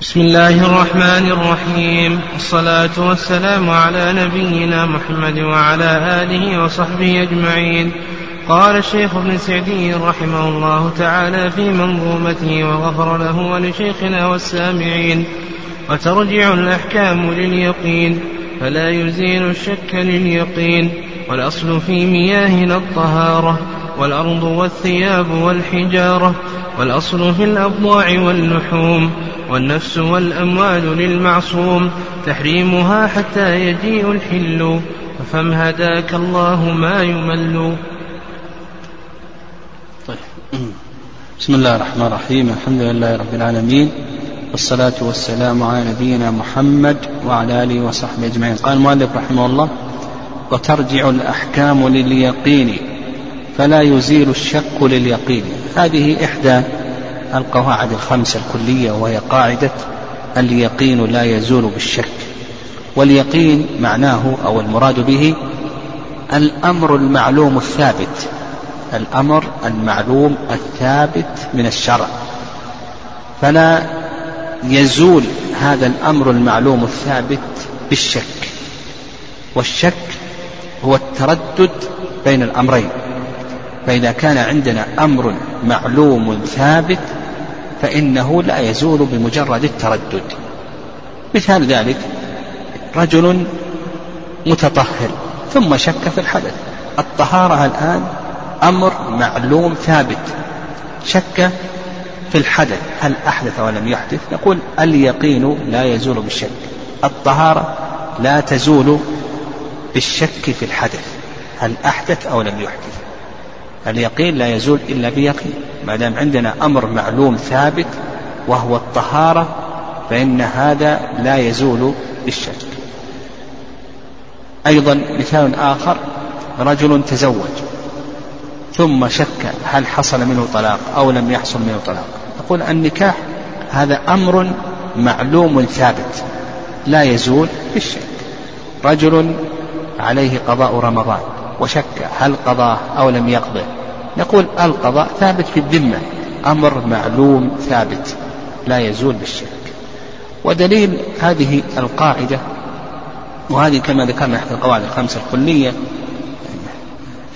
بسم الله الرحمن الرحيم. الصلاة والسلام على نبينا محمد وعلى آله وصحبه أجمعين. قال الشيخ ابن سعدي رحمه الله تعالى في منظومته وغفر له ولشيخنا والسامعين. وترجع الأحكام لليقين فلا يزيل الشك لليقين. والأصل في مياهنا الطهارة والأرض والثياب والحجارة والأصل في الأبضاع واللحوم. والنفس والأموال للمعصوم تحريمها حتى يجيء الحل. ففم هداك الله ما يمل. طيب. بسم الله الرحمن الرحيم. الحمد لله رب العالمين والصلاة والسلام على نبينا محمد وعلى آله وصحبه أجمعين. قال المؤلف رحمه الله وترجع الأحكام لليقين فلا يزيل الشك لليقين. هذه إحدى القواعد الخمسة الكلية وهي قاعدة اليقين لا يزول بالشك. واليقين معناه أو المراد به الأمر المعلوم الثابت. الأمر المعلوم الثابت من الشرع. فلا يزول هذا الأمر المعلوم الثابت بالشك. والشك هو التردد بين الأمرين. فإذا كان عندنا أمر معلوم ثابت فإنه لا يزول بمجرد التردد. مثال ذلك رجل متطهر ثم شك في الحدث. الطهارة الآن أمر معلوم ثابت. شك في الحدث هل أحدث ولم يحدث؟ نقول اليقين لا يزول بالشك. الطهارة لا تزول بالشك في الحدث هل أحدث أو لم يحدث. اليقين لا يزول إلا بيقين. ما دام عندنا أمر معلوم ثابت وهو الطهارة فإن هذا لا يزول بالشك. أيضا مثال آخر رجل تزوج ثم شك هل حصل منه طلاق أو لم يحصل منه طلاق. نقول النكاح هذا أمر معلوم ثابت لا يزول بالشك. رجل عليه قضاء رمضان وشك هل قضاه أو لم يقضه نقول القضاء ثابت في الذمة أمر معلوم ثابت لا يزول بالشك. ودليل هذه القاعدة وهذه كما ذكرنا إحدى القواعد الخمسة الكلية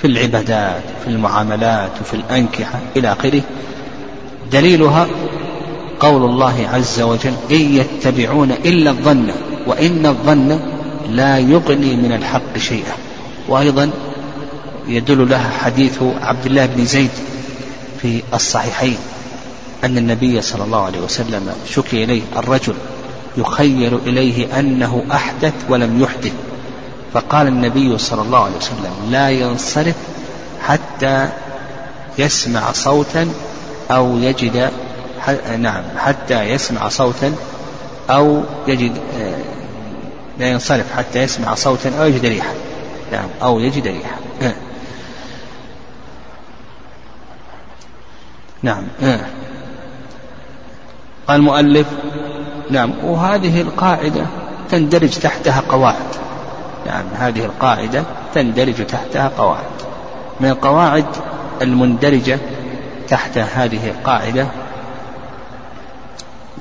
في العبادات في المعاملات وفي الأنكحة إلى آخره. دليلها قول الله عز وجل إن يتبعون إلا الظن وإن الظن لا يغني من الحق شيئا. وأيضا يدل لها حديث عبد الله بن زيد في الصحيحين أن النبي صلى الله عليه وسلم شكي إليه الرجل يخيل إليه أنه أحدث ولم يحدث. فقال النبي صلى الله عليه وسلم لا ينصرف حتى يسمع صوتا أو يجد نعم حتى يسمع صوتا أو يجد لا ينصرف حتى يسمع صوتا أو يجد ريحا. نعم أو يجد ريحا. نعم. قال المؤلف نعم. وهذه القاعدة تندرج تحتها قواعد. نعم هذه القاعدة تندرج تحتها قواعد. من القواعد المندرجة تحت هذه القاعدة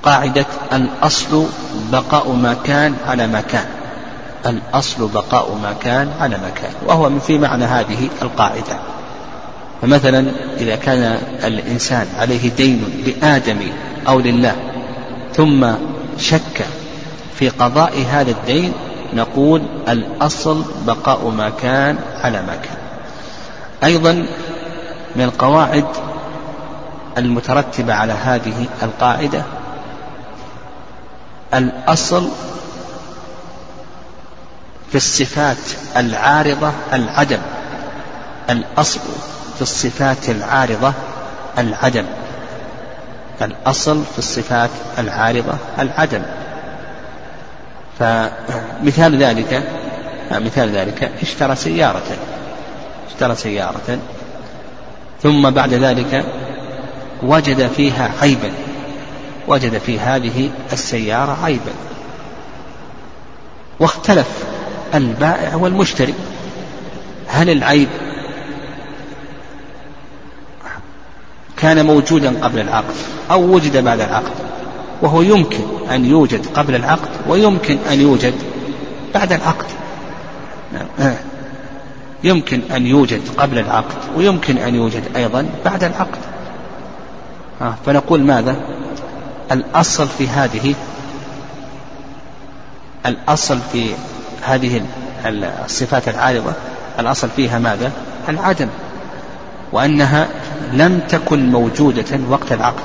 قاعدة الأصل بقاء ما كان على ما كان. الأصل بقاء ما كان على ما كان. وهو في معنى هذه القاعدة. فمثلا إذا كان الإنسان عليه دين لآدم أو لله ثم شك في قضاء هذا الدين نقول الأصل بقاء ما كان على ما كان. أيضا من القواعد المترتبة على هذه القاعدة الأصل في الصفات العارضة العدم الأصل في الصفات العارضة العدم. الأصل في الصفات العارضة العدم. فمثال ذلك مثال ذلك اشترى سيارة اشترى سيارة ثم بعد ذلك وجد فيها عيبا وجد في هذه السيارة عيبا. واختلف البائع والمشتري هل العيب كان موجودا قبل العقد أو وجد بعد العقد وهو يمكن أن يوجد قبل العقد ويمكن أن يوجد بعد العقد. نعم. يمكن أن يوجد قبل العقد ويمكن أن يوجد أيضا بعد العقد. فنقول ماذا؟ الأصل في هذه الأصل في هذه الصفات العارضة الأصل فيها ماذا؟ العدم. وأنها لم تكن موجودة وقت العقد.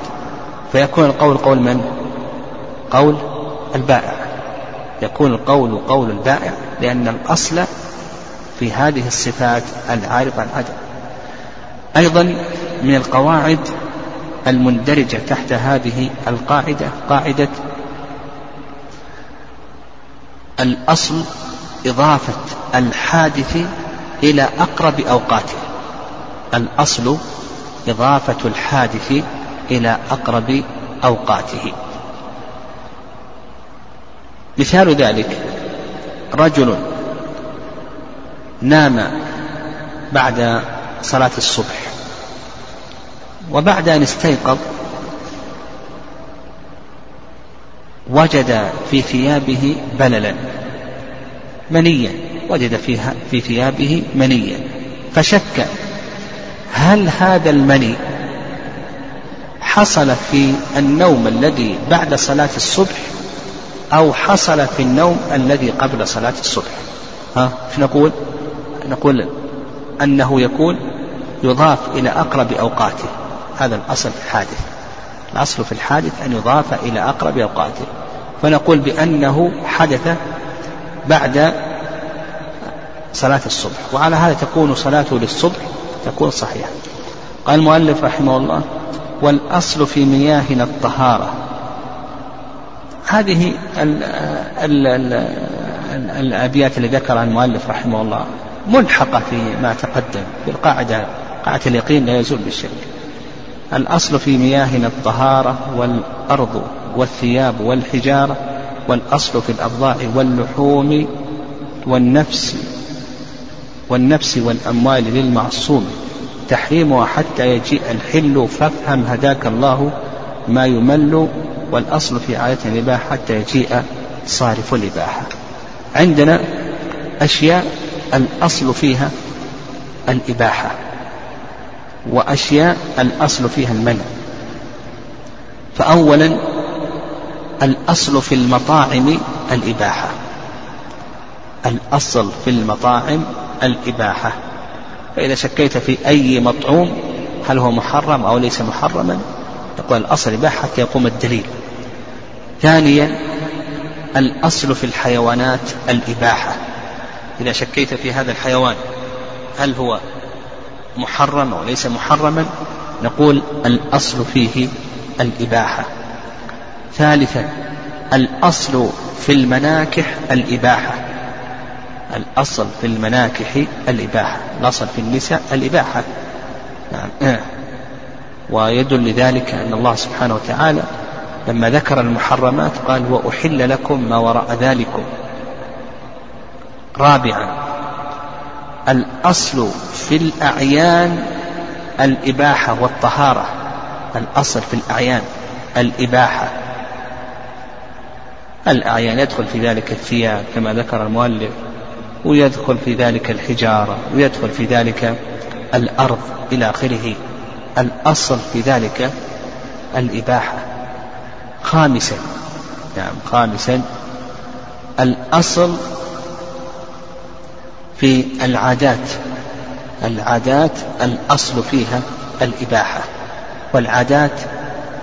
فيكون القول قول من؟ قول البائع. يكون القول قول البائع لأن الأصل في هذه الصفات العارضة العدم. أيضا من القواعد المندرجة تحت هذه القاعدة قاعدة الأصل إضافة الحادث إلى أقرب أوقاته. الأصل إضافة الحادث إلى أقرب أوقاته. مثال ذلك رجل نام بعد صلاة الصبح وبعد أن استيقظ وجد في ثيابه بللا منيا وجد فيها في ثيابه منيا فشك هل هذا المني حصل في النوم الذي بعد صلاة الصبح أو حصل في النوم الذي قبل صلاة الصبح؟ ها إيش نقول؟ نقول أنه يكون يضاف إلى أقرب أوقاته. هذا الأصل في الحادث. الأصل في الحادث أن يضاف إلى أقرب أوقاته. فنقول بأنه حدث بعد صلاة الصبح. وعلى هذا تكون صلاته للصبح تكون صحيحة. قال المؤلف رحمه الله والأصل في مياهنا الطهارة. هذه ال ال ال الأبيات اللي ذكرها المؤلف رحمه الله ملحقة في ما تقدم في القاعدة قاعدة اليقين لا يزول بالشك. الأصل في مياهنا الطهارة والأرض والثياب والحجارة والأصل في الأبضاع واللحوم والنفس والنفس والأموال للمعصوم. تحريمها حتى يجيء الحل. فافهم هداك الله ما يمل والأصل في آية الإباحة حتى يجيء صارف الإباحة. عندنا أشياء الأصل فيها الإباحة وأشياء الأصل فيها المنع. فأولا الأصل في المطاعم الإباحة. الأصل في المطاعم الإباحة. فإذا شكيت في أي مطعوم هل هو محرم أو ليس محرما يقول الأصل إباحة حتى يقوم الدليل. ثانيا الأصل في الحيوانات الإباحة. إذا شكيت في هذا الحيوان هل هو محرم أو ليس محرما نقول الأصل فيه الإباحة. ثالثا الأصل في المناكح الإباحة. الأصل في المناكح الإباحة الأصل في النساء الإباحة. نعم. ويدل لذلك أن الله سبحانه وتعالى لما ذكر المحرمات قال وأحل لكم ما وراء ذلكم رابعا الأصل في الأعيان الإباحة والطهارة. الأصل في الأعيان الإباحة. الأعيان يدخل في ذلك الثياب كما ذكر المؤلف. ويدخل في ذلك الحجارة ويدخل في ذلك الأرض إلى آخره. الأصل في ذلك الإباحة. خامسا نعم خامسا الأصل في العادات. العادات الأصل فيها الإباحة. والعادات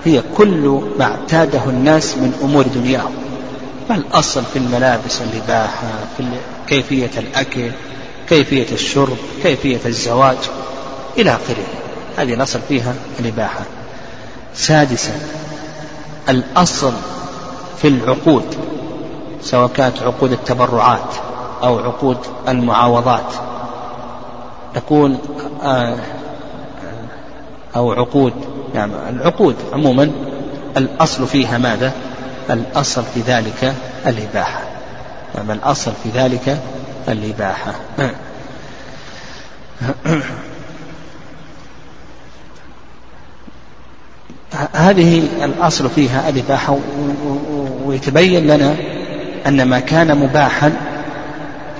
هي كل ما اعتاده الناس من أمور دنياهم. فالأصل في الملابس الإباحة في كيفية الأكل كيفية الشرب كيفية الزواج إلى آخره. هذه الأصل فيها الإباحة سادسا الأصل في العقود سواء كانت عقود التبرعات أو عقود المعاوضات. تكون آه، أو عقود يعني العقود عموما الأصل فيها ماذا؟ الأصل في ذلك الإباحة. يعني الأصل في ذلك الإباحة. هذه الأصل فيها الإباحة ويتبين لنا أن ما كان مباحا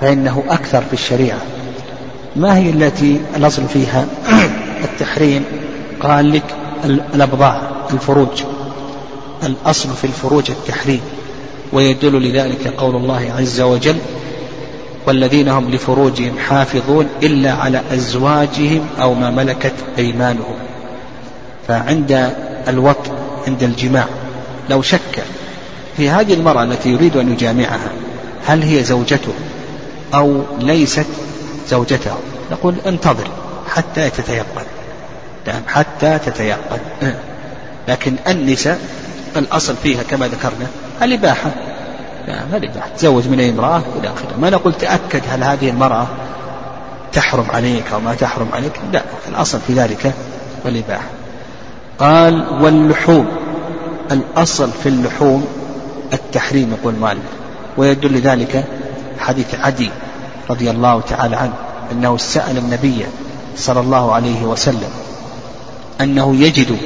فإنه أكثر في الشريعة. ما هي التي الأصل فيها التحريم؟ قال لك الأبضاع الفروج. الأصل في الفروج التحريم ويدل لذلك قول الله عز وجل والذين هم لفروجهم حافظون إلا على أزواجهم أو ما ملكت أيمانهم فعند الوط عند الجماع لو شك في هذه المرأة التي يريد أن يجامعها هل هي زوجته أو ليست زوجته نقول انتظر حتى تتيقن نعم حتى تتيقن. لكن النساء الأصل فيها كما ذكرنا الإباحة. نعم الإباحة. تزوج من أي امرأة إلى آخره. ما نقول تأكد هل هذه المرأة تحرم عليك أو ما تحرم عليك. لا الأصل في ذلك الإباحة. قال واللحوم. الأصل في اللحوم التحريم يقول مالك ويدل ذلك حديث عدي رضي الله تعالى عنه أنه سأل النبي صلى الله عليه وسلم أنه يجد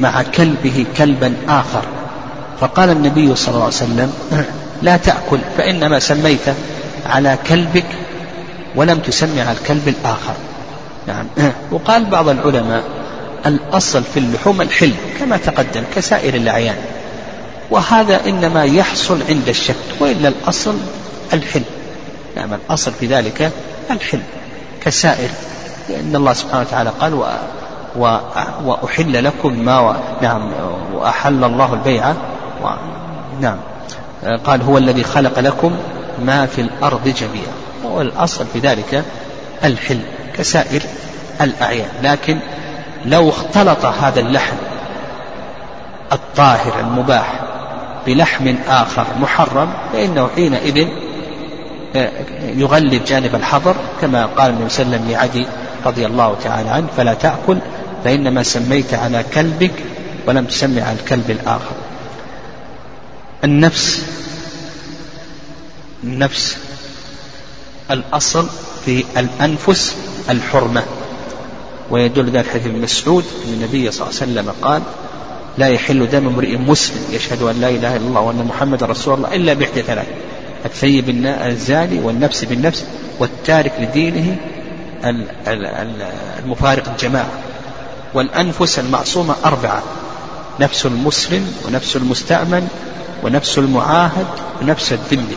مع كلبه كلبا آخر. فقال النبي صلى الله عليه وسلم لا تأكل فإنما سميت على كلبك ولم تسمي على الكلب الآخر. نعم. وقال بعض العلماء الأصل في اللحوم الحل كما تقدم كسائر الأعيان. وهذا إنما يحصل عند الشك وإلا الأصل الحل نعم الأصل في ذلك الحل كسائر. لأن الله سبحانه وتعالى قال وأحل لكم ما و... نعم وأحل الله البيع و... نعم. قال هو الذي خلق لكم ما في الأرض جميعا. والأصل في ذلك الحل كسائر الأعيان. لكن لو اختلط هذا اللحم الطاهر المباح بلحم آخر محرم فإنه حينئذ آه، يغلب جانب الحظر كما قال النبي صلى الله عليه وسلم لعدي رضي الله تعالى عنه فلا تأكل فإنما سميت على كلبك ولم تسمي على الكلب الآخر. النفس النفس الأصل في الأنفس الحرمة. ويدل ذلك حديث ابن مسعود أن النبي صلى الله عليه وسلم قال لا يحل دم امرئ مسلم يشهد أن لا إله إلا الله وأن محمد رسول الله إلا بإحدى ثلاث الثيب الزاني والنفس بالنفس والتارك لدينه المفارق الجماعة. والأنفس المعصومة أربعة نفس المسلم ونفس المستأمن ونفس المعاهد ونفس الذمي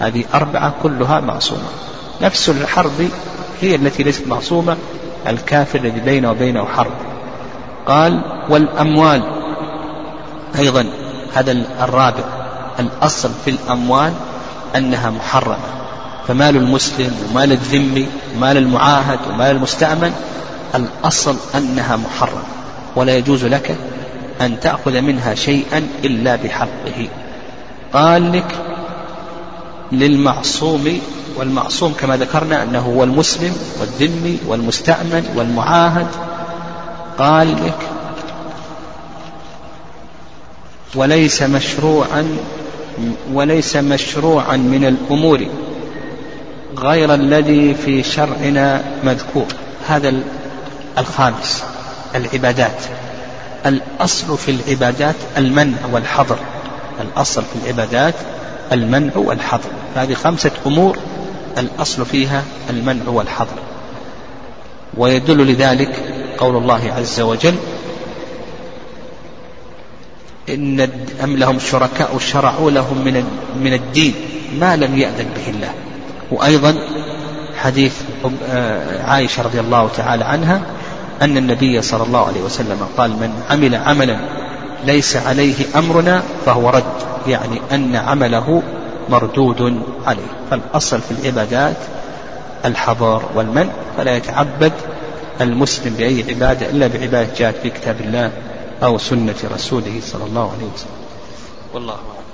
هذه أربعة كلها معصومة. نفس الحرب هي التي ليست معصومة الكافر الذي بينه وبينه حرب. قال والأموال. أيضا هذا الرابع الأصل في الأموال أنها محرمة. فمال المسلم ومال الذمي ومال المعاهد ومال المستأمن الأصل أنها محرمة ولا يجوز لك أن تأخذ منها شيئا إلا بحقه. قال لك للمعصوم والمعصوم كما ذكرنا أنه هو المسلم والذمي والمستأمن والمعاهد. قال لك وليس مشروعا وليس مشروعا من الأمور غير الذي في شرعنا مذكور. هذا الخامس العبادات. الأصل في العبادات المنع والحظر. الأصل في العبادات المنع والحظر. هذه خمسة أمور الأصل فيها المنع والحظر. ويدل لذلك قول الله عز وجل إن أم لهم شركاء شرعوا لهم من من الدين ما لم يأذن به الله. وأيضا حديث آه، عائشة رضي الله تعالى عنها أن النبي صلى الله عليه وسلم قال من عمل عملا ليس عليه أمرنا فهو رد يعني أن عمله مردود عليه. فالأصل في العبادات الحظر والمنع فلا يتعبد المسلم بأي عبادة إلا بعبادة جاءت في كتاب الله أو سنة رسوله صلى الله عليه وسلم. والله أعلم.